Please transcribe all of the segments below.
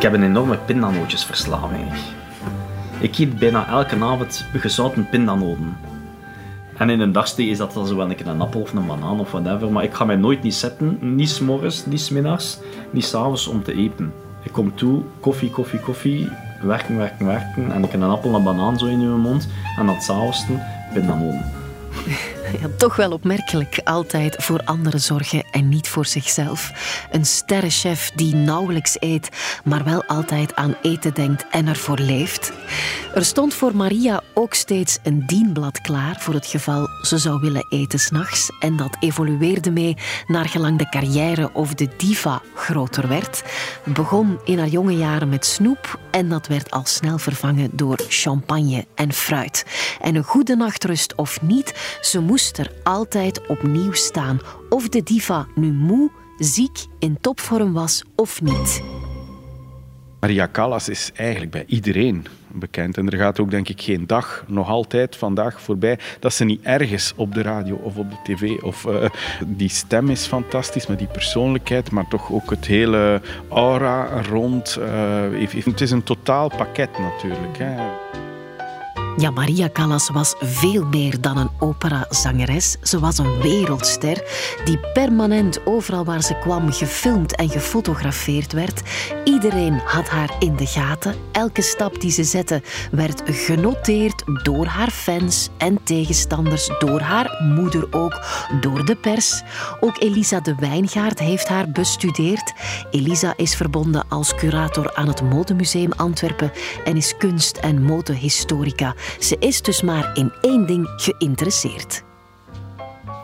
Ik heb een enorme pindanootjesverslaving. Ik eet bijna elke avond gezouten pindanoten. En in een dagstee is dat dan zo wel een appel of een banaan of whatever. Maar ik ga mij nooit niet zetten, niet s'morgens, niet s'middags, niet s'avonds om te eten. Ik kom toe, koffie, koffie, koffie, werken, werken, werken. En ik heb een appel en een banaan zo in uw mond. En dat s'avonds pindanoten. Toch wel opmerkelijk. Altijd voor anderen zorgen en niet voor zichzelf. Een sterrenchef die nauwelijks eet, maar wel altijd aan eten denkt en ervoor leeft. Er stond voor Maria ook steeds een dienblad klaar voor het geval ze zou willen eten s'nachts. En dat evolueerde mee naar gelang de carrière of de diva groter werd. Begon in haar jonge jaren met snoep en dat werd al snel vervangen door champagne en fruit. En een goede nachtrust of niet, ze moest er altijd opnieuw staan. Of de diva nu moe, ziek, in topvorm was of niet. Maria Callas is eigenlijk bij iedereen bekend. En er gaat ook denk ik geen dag, nog altijd vandaag voorbij, dat ze niet ergens op de radio of op de tv of uh, die stem is fantastisch, met die persoonlijkheid, maar toch ook het hele aura rond. Uh, het is een totaal pakket natuurlijk. Hè. Ja, Maria Callas was veel meer dan een operazangeres. Ze was een wereldster die permanent overal waar ze kwam gefilmd en gefotografeerd werd. Iedereen had haar in de gaten. Elke stap die ze zette werd genoteerd door haar fans en tegenstanders, door haar moeder ook, door de pers. Ook Elisa de Wijngaard heeft haar bestudeerd. Elisa is verbonden als curator aan het Modemuseum Antwerpen en is kunst- en modehistorica. Ze is dus maar in één ding geïnteresseerd.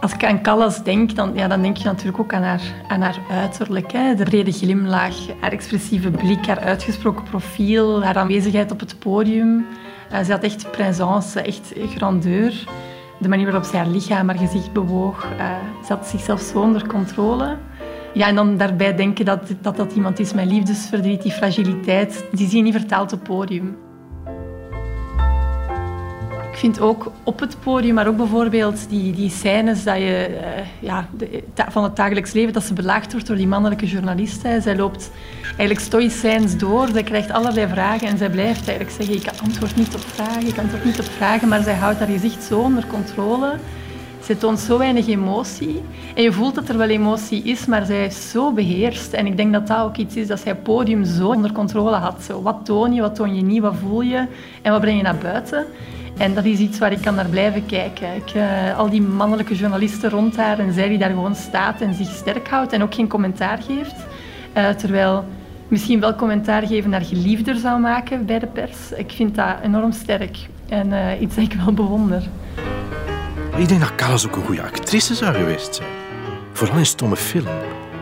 Als ik aan Callas denk, dan, ja, dan denk je natuurlijk ook aan haar, aan haar uiterlijk. Hè. De brede glimlach, haar expressieve blik, haar uitgesproken profiel, haar aanwezigheid op het podium. Uh, ze had echt présence, echt grandeur. De manier waarop ze haar lichaam, haar gezicht bewoog. Uh, ze had zichzelf zo onder controle. Ja, en dan daarbij denken dat, dat dat iemand is met liefdesverdriet, die fragiliteit, die zie je niet vertaald op podium. Ik vind ook op het podium, maar ook bijvoorbeeld die, die scènes dat je, uh, ja, van het dagelijks leven, dat ze belaagd wordt door die mannelijke journalist. Hè. Zij loopt eigenlijk stoïcijns door, zij krijgt allerlei vragen en zij blijft eigenlijk zeggen, ik antwoord niet op vragen, ik antwoord niet op vragen, maar zij houdt haar gezicht zo onder controle. Zij toont zo weinig emotie. En je voelt dat er wel emotie is, maar zij is zo beheerst. En ik denk dat dat ook iets is dat zij het podium zo onder controle had. Zo, wat toon je, wat toon je niet, wat voel je en wat breng je naar buiten. En dat is iets waar ik kan naar blijven kijken. Ik, uh, al die mannelijke journalisten rond haar en zij die daar gewoon staat en zich sterk houdt en ook geen commentaar geeft. Uh, terwijl misschien wel commentaar geven naar geliefder zou maken bij de pers. Ik vind dat enorm sterk en uh, iets dat ik wel bewonder. Ik denk dat Callas ook een goede actrice zou geweest zijn. Vooral in stomme film.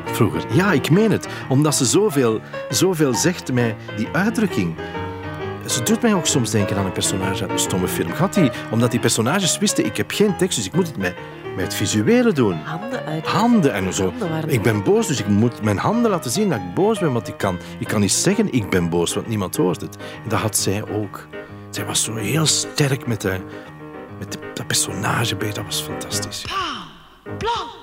Vroeger. Ja, ik meen het. Omdat ze zoveel, zoveel zegt met die uitdrukking. Ze doet mij ook soms denken aan een personage uit een stomme film. Gaat die, omdat die personages wisten, ik heb geen tekst, dus ik moet het met, met het visuele doen. Handen uit. Handen en zo. ik ben boos, dus ik moet mijn handen laten zien dat ik boos ben. Want ik kan, ik kan niet zeggen, ik ben boos, want niemand hoort het. En dat had zij ook. Zij was zo heel sterk met, de, met de, dat personage. Dat was fantastisch. Blanc.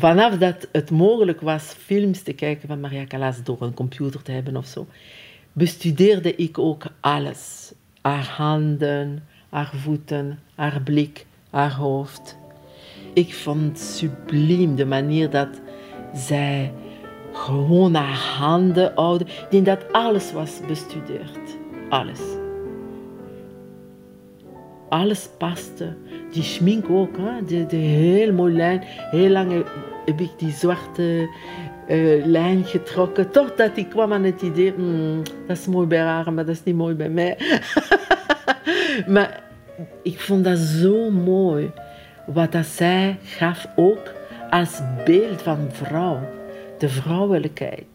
Vanaf dat het mogelijk was films te kijken van Maria Callas door een computer te hebben of zo, bestudeerde ik ook alles. Haar handen, haar voeten, haar blik, haar hoofd. Ik vond subliem de manier dat zij gewoon haar handen houden. Denk dat alles was bestudeerd. Alles. Alles paste. Die schmink ook, hè? De, de heel mooie lijn, heel lange heb ik die zwarte uh, lijn getrokken. Totdat ik kwam aan het idee, hmm, dat is mooi bij haar, maar dat is niet mooi bij mij. maar ik vond dat zo mooi. Wat dat zij gaf ook als beeld van vrouw. De vrouwelijkheid.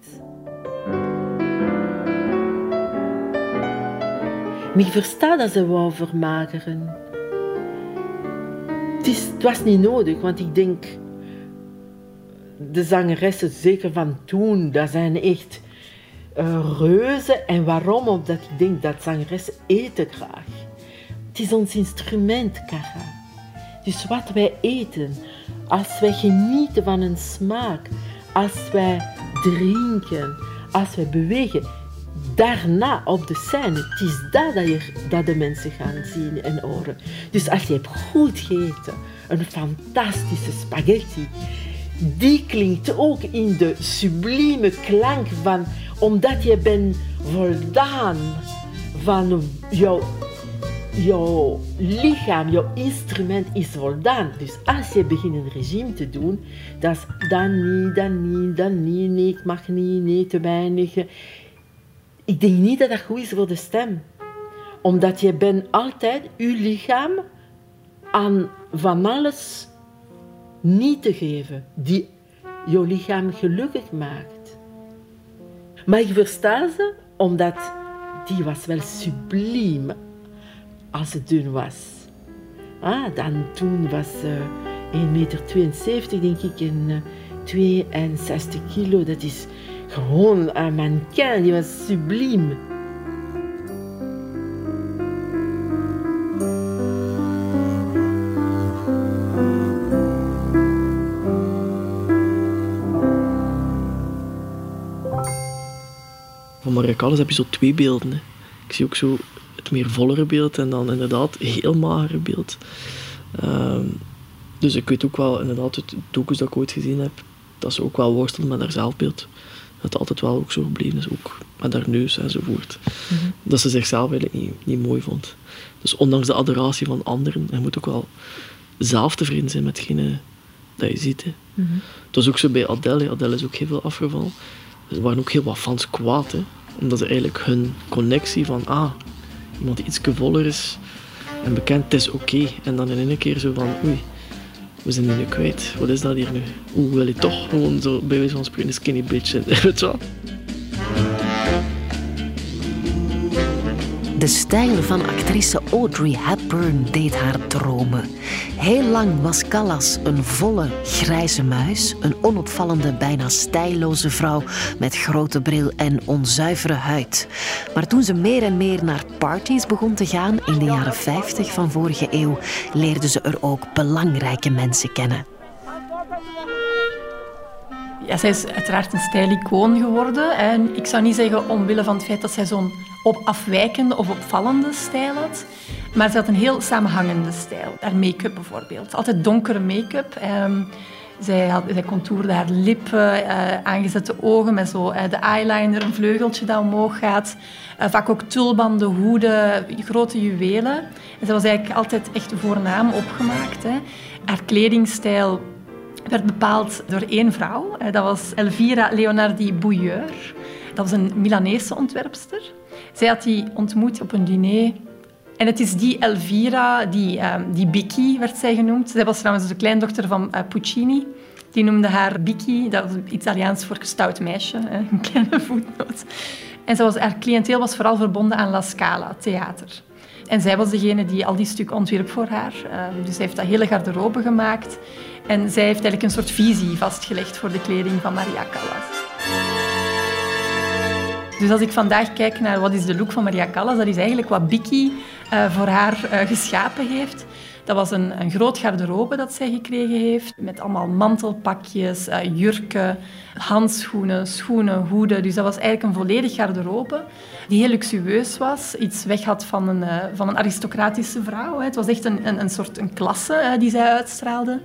Ik versta dat ze wou vermageren. Het, is, het was niet nodig, want ik denk de zangeressen, zeker van toen, dat zijn echt uh, reuzen. En waarom? Omdat ik denk dat zangeressen eten graag. Het is ons instrument, Kara. Dus wat wij eten, als wij genieten van een smaak, als wij drinken, als wij bewegen, daarna op de scène, het is dat dat, je, dat de mensen gaan zien en horen. Dus als je hebt goed gegeten, een fantastische spaghetti, die klinkt ook in de sublieme klank van, omdat je bent voldaan van jouw, jouw lichaam, jouw instrument is voldaan. Dus als je begint een regime te doen, dat is dan niet, dan niet, dan niet, nee, ik mag niet, nee, te weinig. Ik denk niet dat dat goed is voor de stem. Omdat je bent altijd je lichaam aan van alles niet te geven die jouw lichaam gelukkig maakt. Maar ik versta ze omdat die was wel subliem als het dun was. Ah, dan toen was ze uh, 1,72 meter, denk ik, en uh, 62 kilo. Dat is gewoon een mannequin, die was subliem. Van Maria Callas heb je zo twee beelden. Hè. Ik zie ook zo het meer vollere beeld en dan inderdaad heel magere beeld. Um, dus ik weet ook wel, inderdaad, het doekjes dat ik ooit gezien heb, dat ze ook wel worstelt met haar zelfbeeld. Dat het altijd wel ook zo gebleven is, ook met haar neus enzovoort. Mm -hmm. Dat ze zichzelf eigenlijk niet, niet mooi vond. Dus ondanks de adoratie van anderen, je moet ook wel zelf tevreden zijn met hetgene dat je ziet. Hè. Mm -hmm. Het was ook zo bij Adele. Adele is ook heel veel afgevallen. Er waren ook heel wat fans kwaad, hè, omdat ze eigenlijk hun connectie van, ah, iemand die iets voller is en bekend, het is oké. Okay. En dan in één keer zo van, oei, we zijn nu kwijt. Wat is dat hier nu? Oeh, wil je toch gewoon zo bij wijze van spreken een skinny bitch zijn? Weet? De stijl van actrice Audrey Hepburn deed haar dromen. Heel lang was Callas een volle grijze muis, een onopvallende, bijna stijlloze vrouw met grote bril en onzuivere huid. Maar toen ze meer en meer naar parties begon te gaan in de jaren 50 van vorige eeuw, leerde ze er ook belangrijke mensen kennen. Ja, zij is uiteraard een stijlicoon geworden. En ik zou niet zeggen omwille van het feit dat zij zo'n op afwijkende of opvallende stijl had. Maar ze had een heel samenhangende stijl. Haar make-up bijvoorbeeld. Altijd donkere make-up. Um, zij, had, zij contourde haar lippen, uh, aangezette ogen met zo, uh, de eyeliner, een vleugeltje dat omhoog gaat. Uh, vaak ook tulbanden, hoeden, grote juwelen. En zij was eigenlijk altijd echt voornaam opgemaakt. Hè. Haar kledingstijl werd bepaald door één vrouw. Dat was Elvira Leonardi Bouilleur. Dat was een Milanese ontwerpster. Zij had die ontmoet op een diner. En het is die Elvira, die, um, die Bicchi werd zij genoemd. Zij was trouwens de kleindochter van uh, Puccini. Die noemde haar Bicchi, dat was Italiaans voor stout meisje, een kleine voetnoot. En was, haar cliënteel was vooral verbonden aan La Scala, theater. En zij was degene die al die stukken ontwierp voor haar. Um, dus zij heeft dat hele garderobe gemaakt. En zij heeft eigenlijk een soort visie vastgelegd voor de kleding van Maria Callas. Dus als ik vandaag kijk naar wat is de look van Maria Callas, dat is eigenlijk wat Bicchi uh, voor haar uh, geschapen heeft. Dat was een, een groot garderobe dat zij gekregen heeft, met allemaal mantelpakjes, uh, jurken, handschoenen, schoenen, hoeden. Dus dat was eigenlijk een volledig garderobe die heel luxueus was. Iets weg had van een, van een aristocratische vrouw. Het was echt een, een, een soort een klasse die zij uitstraalde.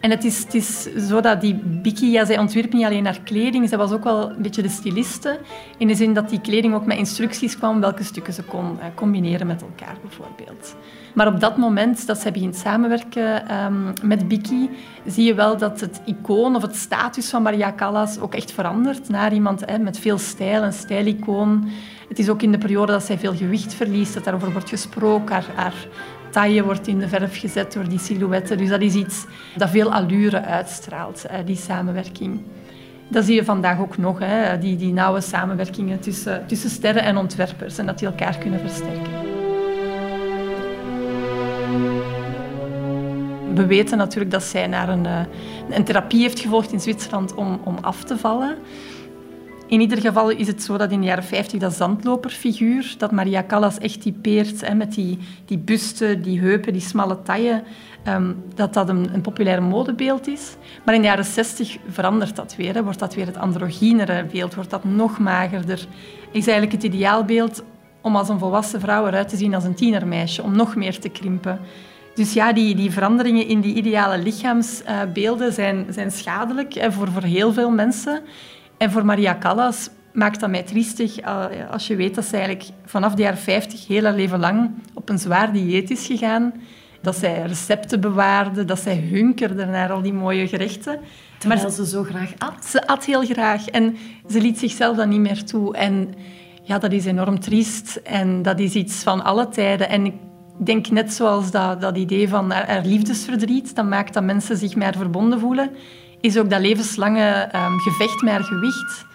En het is, het is zo dat die ja, zij ontwierp niet alleen haar kleding, zij was ook wel een beetje de styliste. In de zin dat die kleding ook met instructies kwam welke stukken ze kon uh, combineren met elkaar, bijvoorbeeld. Maar op dat moment dat zij begint samenwerken um, met Biki, zie je wel dat het icoon of het status van Maria Callas ook echt verandert naar iemand hè, met veel stijl, een stijlicoon. Het is ook in de periode dat zij veel gewicht verliest, dat daarover wordt gesproken. Haar taille wordt in de verf gezet door die silhouetten. Dus dat is iets dat veel allure uitstraalt, die samenwerking. Dat zie je vandaag ook nog, hè, die, die nauwe samenwerkingen tussen, tussen sterren en ontwerpers en dat die elkaar kunnen versterken. We weten natuurlijk dat zij naar een, een therapie heeft gevolgd in Zwitserland om, om af te vallen. In ieder geval is het zo dat in de jaren 50 dat zandloperfiguur, dat Maria Callas echt typeert, hè, met die, die buste, die heupen, die smalle taille, ehm, dat dat een, een populair modebeeld is. Maar in de jaren 60 verandert dat weer. Hè, wordt dat weer het androgynere beeld, wordt dat nog magerder. Is eigenlijk het ideaalbeeld om als een volwassen vrouw eruit te zien als een tienermeisje, om nog meer te krimpen. Dus ja, die, die veranderingen in die ideale lichaamsbeelden zijn, zijn schadelijk voor, voor heel veel mensen. En voor Maria Callas maakt dat mij triestig eh, als je weet dat ze eigenlijk vanaf de jaren 50 heel haar leven lang op een zwaar dieet is gegaan. Dat zij recepten bewaarde, dat zij hunkerde naar al die mooie gerechten. Terwijl maar ze zo graag at. Ze at heel graag en ze liet zichzelf dan niet meer toe. En ja, dat is enorm triest en dat is iets van alle tijden. En ik denk net zoals dat, dat idee van haar, liefdesverdriet, dat maakt dat mensen zich meer verbonden voelen, is ook dat levenslange um, gevecht met haar gewicht,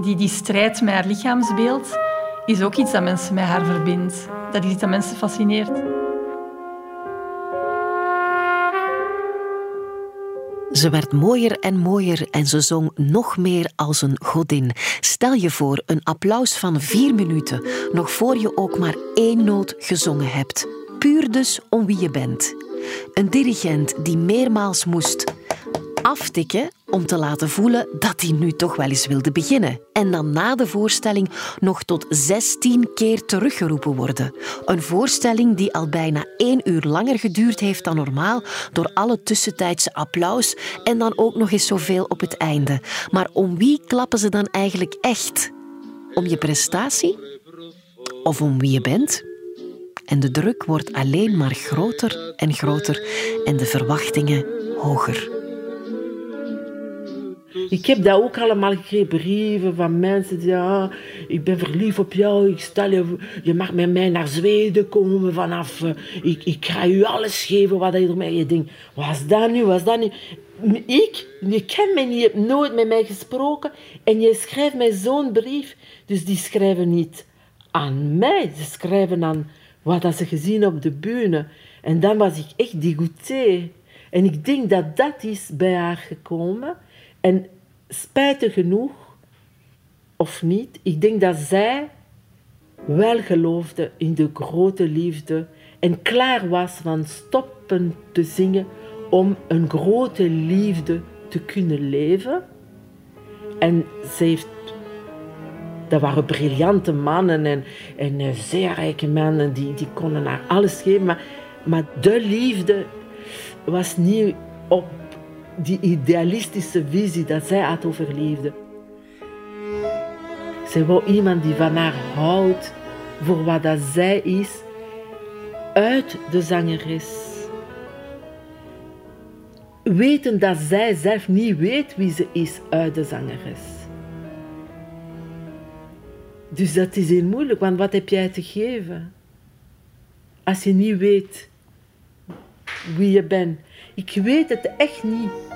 die, die strijd met haar lichaamsbeeld, is ook iets dat mensen met haar verbindt. Dat is iets dat mensen fascineert. Ze werd mooier en mooier en ze zong nog meer als een godin. Stel je voor een applaus van vier minuten, nog voor je ook maar één noot gezongen hebt. Puur dus om wie je bent. Een dirigent die meermaals moest aftikken om te laten voelen dat hij nu toch wel eens wilde beginnen. En dan na de voorstelling nog tot 16 keer teruggeroepen worden. Een voorstelling die al bijna één uur langer geduurd heeft dan normaal door alle tussentijdse applaus en dan ook nog eens zoveel op het einde. Maar om wie klappen ze dan eigenlijk echt? Om je prestatie? Of om wie je bent? En de druk wordt alleen maar groter en groter en de verwachtingen hoger. Ik heb dat ook allemaal gekregen, brieven van mensen die ah, ik ben verliefd op jou, ik stel je, je mag met mij naar Zweden komen vanaf, uh, ik, ik ga je alles geven wat je ermee je denkt, wat is dat nu, wat is dat nu? Ik, je kent mij niet, je hebt nooit met mij gesproken en je schrijft mij zo'n brief, dus die schrijven niet aan mij, ze schrijven aan wat ze gezien op de bühne. En dan was ik echt dégoûté. En ik denk dat dat is bij haar gekomen. En spijtig genoeg, of niet, ik denk dat zij wel geloofde in de grote liefde en klaar was van stoppen te zingen om een grote liefde te kunnen leven. En ze heeft, dat waren briljante mannen en, en eh, zeer rijke mannen, die, die konden haar alles geven, maar, maar de liefde was niet op die idealistische visie dat zij had over liefde. Zij wou iemand die van haar houdt voor wat dat zij is, uit de zangeres. Weten dat zij zelf niet weet wie ze is uit de zangeres. Dus dat is heel moeilijk, want wat heb jij te geven? Als je niet weet wie je bent. Ik weet het echt niet.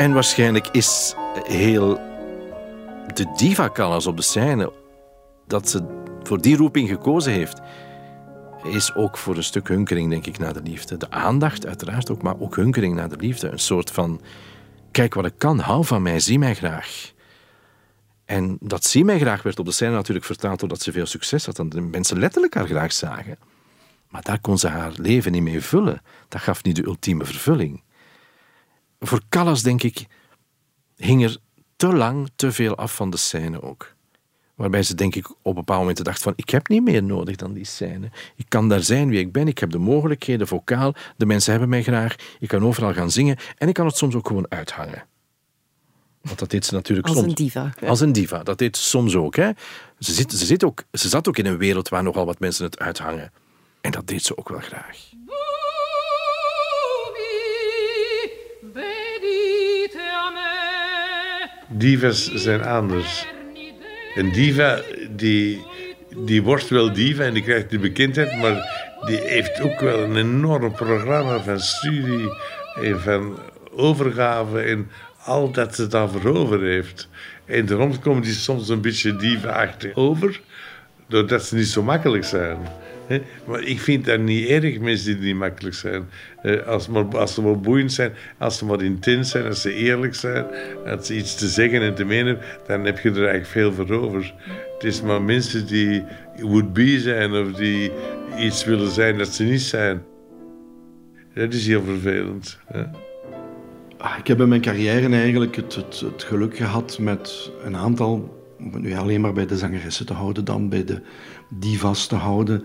En waarschijnlijk is heel de diva Callas op de scène, dat ze voor die roeping gekozen heeft, is ook voor een stuk hunkering, denk ik, naar de liefde. De aandacht, uiteraard ook, maar ook hunkering naar de liefde. Een soort van, kijk wat ik kan, hou van mij, zie mij graag. En dat zie mij graag werd op de scène natuurlijk vertaald doordat ze veel succes had en de mensen letterlijk haar graag zagen. Maar daar kon ze haar leven niet mee vullen. Dat gaf niet de ultieme vervulling. Voor Callas, denk ik, hing er te lang te veel af van de scène ook. Waarbij ze denk ik op bepaalde momenten dacht van ik heb niet meer nodig dan die scène. Ik kan daar zijn wie ik ben, ik heb de mogelijkheden, vocaal, de mensen hebben mij graag, ik kan overal gaan zingen en ik kan het soms ook gewoon uithangen. Want dat deed ze natuurlijk als soms. Als een diva. Als een diva, dat deed ze soms ook. Hè. Ze, zit, ze, zit ook. ze zat ook in een wereld waar nogal wat mensen het uithangen. En dat deed ze ook wel graag. Divas zijn anders. Een diva die, die wordt wel diva en die krijgt de bekendheid, maar die heeft ook wel een enorm programma van studie en van overgave en al dat ze daarvoor over heeft. En daarom komt die soms een beetje diva over, doordat ze niet zo makkelijk zijn. Maar ik vind dat niet erg, mensen die niet makkelijk zijn. Eh, als, maar, als ze maar boeiend zijn, als ze maar intens zijn, als ze eerlijk zijn, als ze iets te zeggen en te menen, dan heb je er eigenlijk veel voor over. Het is maar mensen die would-be zijn of die iets willen zijn dat ze niet zijn. Dat is heel vervelend. Ah, Ik heb in mijn carrière eigenlijk het, het, het geluk gehad met een aantal, om het nu alleen maar bij de zangeressen te houden, dan bij de divas te houden,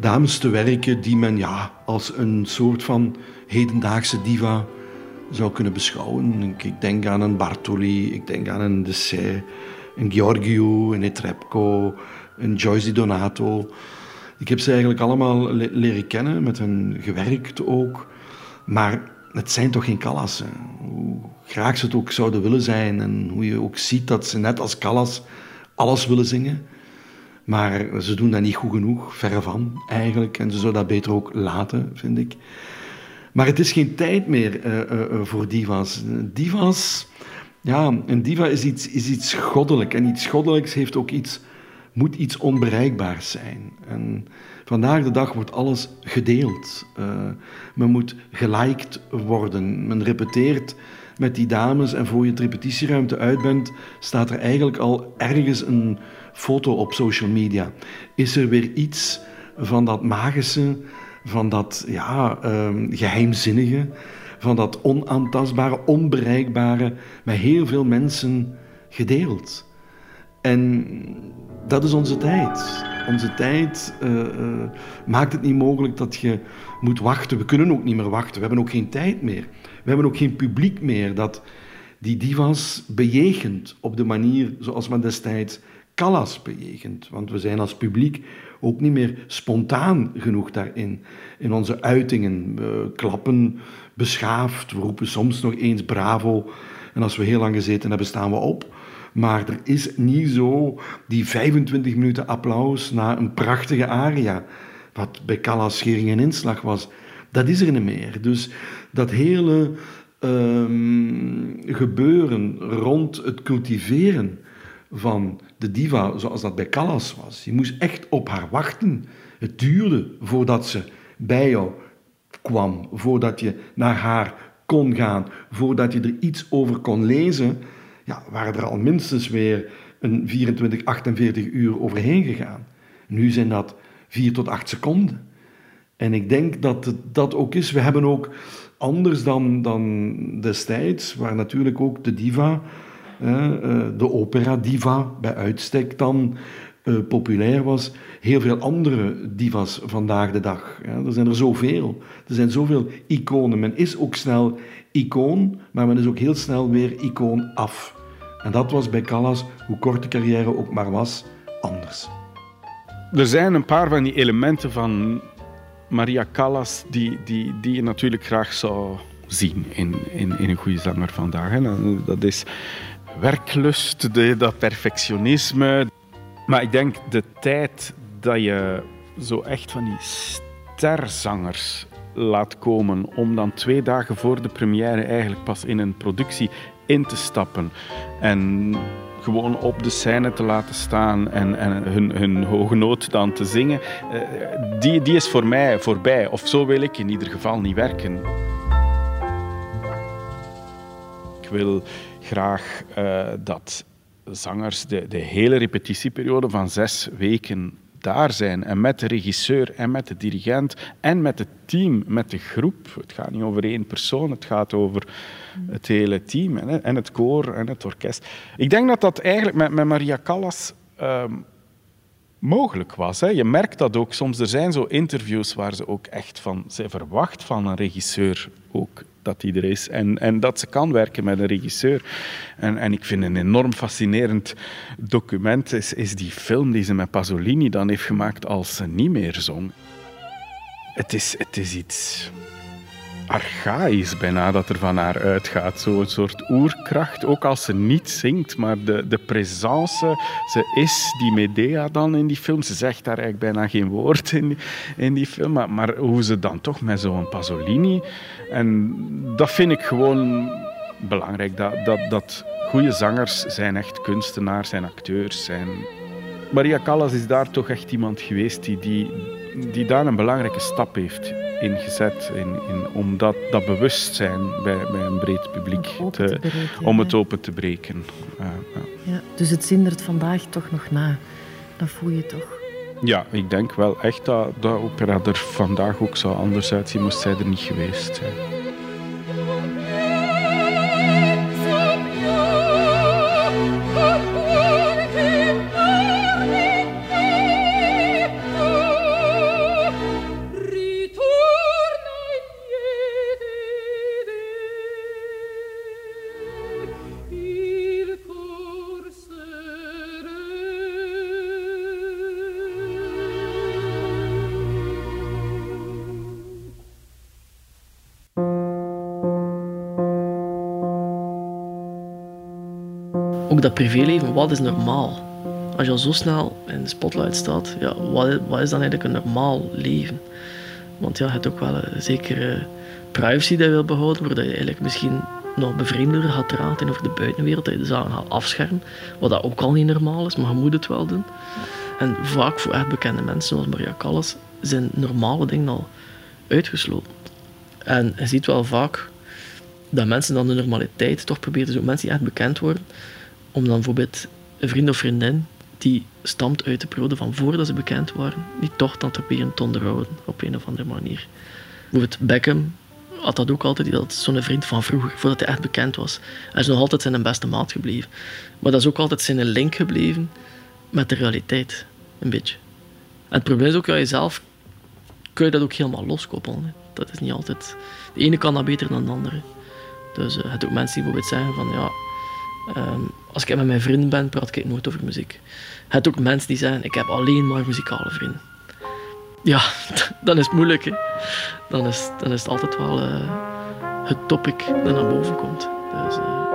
dames te werken die men ja, als een soort van hedendaagse diva zou kunnen beschouwen. Ik, denk aan een Bartoli, ik denk aan een Dessay, een Georgiou, een Etrebko, een Joyce Di Donato. Ik heb ze eigenlijk allemaal le- leren kennen, met hen gewerkt ook. Maar het zijn toch geen Callassen. Graag ze het ook zouden willen zijn en hoe je ook ziet dat ze net als Callas alles willen zingen. Maar ze doen dat niet goed genoeg, verre van eigenlijk. En ze zouden dat beter ook laten, vind ik. Maar het is geen tijd meer eh, eh, eh, voor divas. Divas, ja, een diva is iets, is iets goddelijk. En iets goddelijks heeft ook iets, moet iets onbereikbaars zijn. En vandaag de dag wordt alles gedeeld. Men moet geliked worden. Men repeteert met die dames en voor je het repetitieruimte uit bent, staat er eigenlijk al ergens een foto op social media. Is er weer iets van dat magische, van dat ja, ehm, geheimzinnige, van dat onaantastbare, onbereikbare, met heel veel mensen gedeeld. En dat is onze tijd. Onze tijd eh, eh, maakt het niet mogelijk dat je moet wachten. We kunnen ook niet meer wachten. We hebben ook geen tijd meer. We hebben ook geen publiek meer dat die divas bejegent op de manier zoals men destijds Callas bejegent. Want we zijn als publiek ook niet meer spontaan genoeg daarin. In onze uitingen. We klappen beschaafd. We roepen soms nog eens bravo. En als we heel lang gezeten hebben, staan we op. Maar er is niet zo die 25 minuten applaus na een prachtige aria. Wat bij Callas schering en inslag was. Dat is er niet meer. Dus dat hele ehm, gebeuren rond het cultiveren van de diva, zoals dat bij Callas was. Je moest echt op haar wachten. Het duurde voordat ze bij jou kwam, voordat je naar haar kon gaan, voordat je er iets over kon lezen, ja, waren er al minstens weer een 24, 48 uur overheen gegaan. Nu zijn dat 4 tot 8 seconden. En ik denk dat het dat ook is. We hebben ook, anders dan, dan destijds, waar natuurlijk ook de diva, eh, de opera-diva bij uitstek dan eh, populair was, heel veel andere divas vandaag de dag. Er zijn er zoveel. Er zijn zoveel iconen. Men is ook snel icoon, maar men is ook heel snel weer icoon af. En dat was bij Callas, hoe kort de carrière ook maar was, anders. Er zijn een paar van die elementen van Maria Callas die, die, die je natuurlijk graag zou zien in, in, in een goede zanger vandaag. Hè. Dat is werklust, dat perfectionisme. Maar ik denk de tijd dat je zo echt van die sterzangers laat komen om dan twee dagen voor de première eigenlijk pas in een productie in te stappen en gewoon op de scène te laten staan en, en hun, hun hoge noot dan te zingen, eh, die, die is voor mij voorbij. Of zo wil ik in ieder geval niet werken. Ik wil graag uh, dat zangers de, de hele repetitieperiode van zes weken daar zijn. En met de regisseur en met de dirigent en met het team, met de groep. Het gaat niet over één persoon, het gaat over het hele team en, het koor en het orkest. Ik denk dat dat eigenlijk met, met Maria Callas um, mogelijk was. Hè. Je merkt dat ook soms. Er zijn zo interviews waar ze ook echt van... Zij verwacht van een regisseur ook dat hij er is. En, en dat ze kan werken met een regisseur. En, en ik vind een enorm fascinerend document is, is die film die ze met Pasolini dan heeft gemaakt als ze niet meer zong. Het is, het is iets archaïs bijna dat er van haar uitgaat. Zo'n soort oerkracht, ook als ze niet zingt, maar de, de présence, ze is die Medea dan in die film. Ze zegt daar eigenlijk bijna geen woord in, die, in die film, maar, maar hoe ze dan toch met zo'n Pasolini... En dat vind ik gewoon belangrijk, dat, dat, dat goede zangers zijn echt kunstenaars, zijn acteurs, zijn... Maria Callas is daar toch echt iemand geweest die, die die daar een belangrijke stap heeft ingezet in, in, om dat, dat bewustzijn bij, bij een breed publiek te, om het open te breken. Uh, ja. ja. dus het zindert vandaag toch nog na. Dat voel je toch? Ja, ik denk wel echt dat, dat opera er vandaag ook zou anders uitzien, moest zij er niet geweest zijn. Ook dat privéleven, wat is normaal? Als je al zo snel in de spotlight staat, ja, wat, wat is dan eigenlijk een normaal leven? Want ja, je hebt ook wel een zekere privacy die je wil behouden, waar je eigenlijk misschien nog bevreemder gaat praten over de buitenwereld, dat je de zaken gaat afschermen, wat dat ook al niet normaal is, maar je moet het wel doen. En vaak voor echt bekende mensen, zoals Maria Callas, zijn normale dingen al uitgesloten. En je ziet wel vaak dat mensen dan de normaliteit toch proberen, zo mensen die echt bekend worden, om dan bijvoorbeeld een vriend of vriendin die stamt uit de periode van voordat ze bekend waren, die toch dan proberen te onderhouden op een of andere manier. Bijvoorbeeld Beckham had dat ook altijd, dat zo'n vriend van vroeger, voordat hij echt bekend was. Hij is nog altijd zijn beste maat gebleven. Maar dat is ook altijd zijn link gebleven met de realiteit, een beetje. En het probleem is ook, dat jezelf kun je dat ook helemaal loskoppelen. Dat is niet altijd... De ene kan dat beter dan de andere. Dus uh, het ook mensen die bijvoorbeeld zeggen van, ja, Ehm, als ik met mijn vrienden ben, praat ik nooit over muziek. Je hebt ook mensen die zeggen, ik heb alleen maar muzikale vrienden. Ja, dan is het moeilijk. Hè. Dan, is, dan is het altijd wel uh, het topic dat naar boven komt. Dus, uh...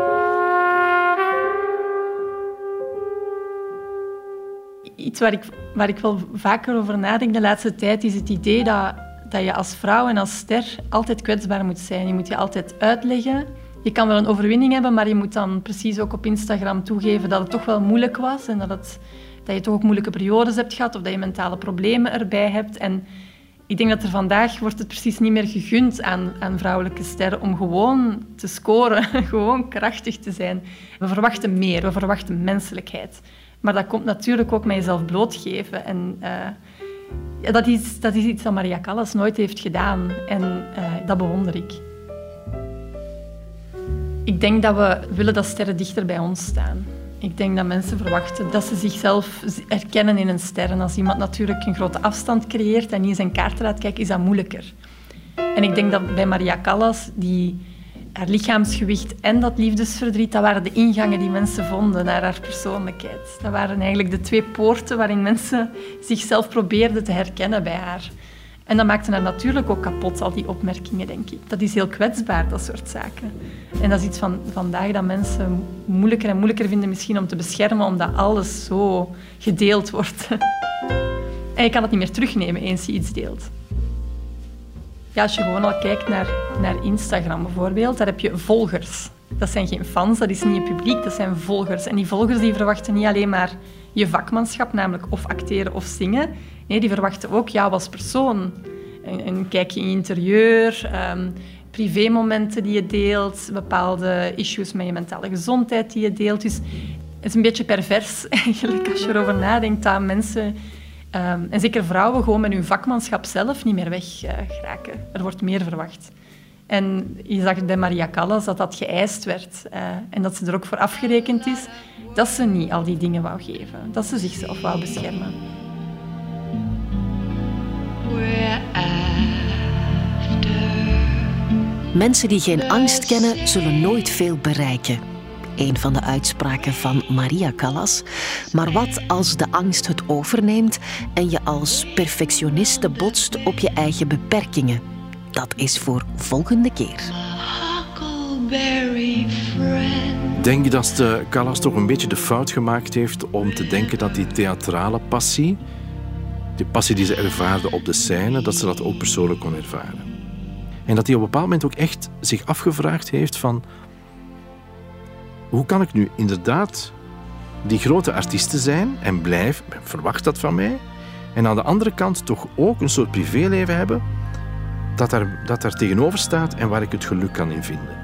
Iets waar ik, waar ik wel vaker over nadenk de laatste tijd, is het idee dat, dat je als vrouw en als ster altijd kwetsbaar moet zijn. Je moet je altijd uitleggen je kan wel een overwinning hebben, maar je moet dan precies ook op Instagram toegeven dat het toch wel moeilijk was en dat, het, dat je toch ook moeilijke periodes hebt gehad of dat je mentale problemen erbij hebt. En ik denk dat er vandaag wordt het precies niet meer gegund aan, aan vrouwelijke sterren om gewoon te scoren, gewoon krachtig te zijn. We verwachten meer, we verwachten menselijkheid. Maar dat komt natuurlijk ook met jezelf blootgeven. En ja, dat, is, dat is iets dat Maria Callas nooit heeft gedaan. En uh, dat bewonder ik. Ik denk dat we willen dat sterren dichter bij ons staan. Ik denk dat mensen verwachten dat ze zichzelf herkennen in een ster. En als iemand natuurlijk een grote afstand creëert en niet in zijn kaart laat kijken, is dat moeilijker. En ik denk dat bij Maria Callas, die, haar lichaamsgewicht en dat liefdesverdriet, dat waren de ingangen die mensen vonden naar haar persoonlijkheid. Dat waren eigenlijk de twee poorten waarin mensen zichzelf probeerden te herkennen bij haar. En dat maakte haar natuurlijk ook kapot, al die opmerkingen, denk ik. Dat is heel kwetsbaar, dat soort zaken. En dat is iets van vandaag dat mensen moeilijker en moeilijker vinden misschien om te beschermen, omdat alles zo gedeeld wordt. en je kan het niet meer terugnemen eens je iets deelt. Ja, als je gewoon al kijkt naar, naar Instagram bijvoorbeeld, daar heb je volgers. Dat zijn geen fans, dat is niet je publiek, dat zijn volgers. En die volgers die verwachten niet alleen maar je vakmanschap, namelijk of acteren of zingen. Nee, die verwachten ook jou als persoon. Een, een kijkje in je interieur, um, privémomenten die je deelt, bepaalde issues met je mentale gezondheid die je deelt. Dus het is een beetje pervers eigenlijk als je erover nadenkt dat mensen, um, en zeker vrouwen, gewoon met hun vakmanschap zelf niet meer weg geraken. Er wordt meer verwacht. En je zag bij Maria Callas dat dat geëist werd uh, en dat ze er ook voor afgerekend is dat ze niet al die dingen wou geven, dat ze zichzelf wou beschermen. Mensen die geen angst kennen, zullen nooit veel bereiken. Een van de uitspraken van Maria Callas. Maar wat als de angst het overneemt en je als perfectioniste botst op je eigen beperkingen? Dat is voor volgende keer. Denk je dat de Callas toch een beetje de fout gemaakt heeft om te denken dat die theatrale passie, die passie die ze ervaarde op de scène, dat ze dat ook persoonlijk kon ervaren? En dat hij op een bepaald moment ook echt zich afgevraagd heeft van hoe kan ik nu inderdaad die grote artiesten zijn en blijf, verwacht dat van mij, En aan de andere kant toch ook een soort privéleven hebben dat daar, dat daar tegenover staat en waar ik het geluk kan in vinden.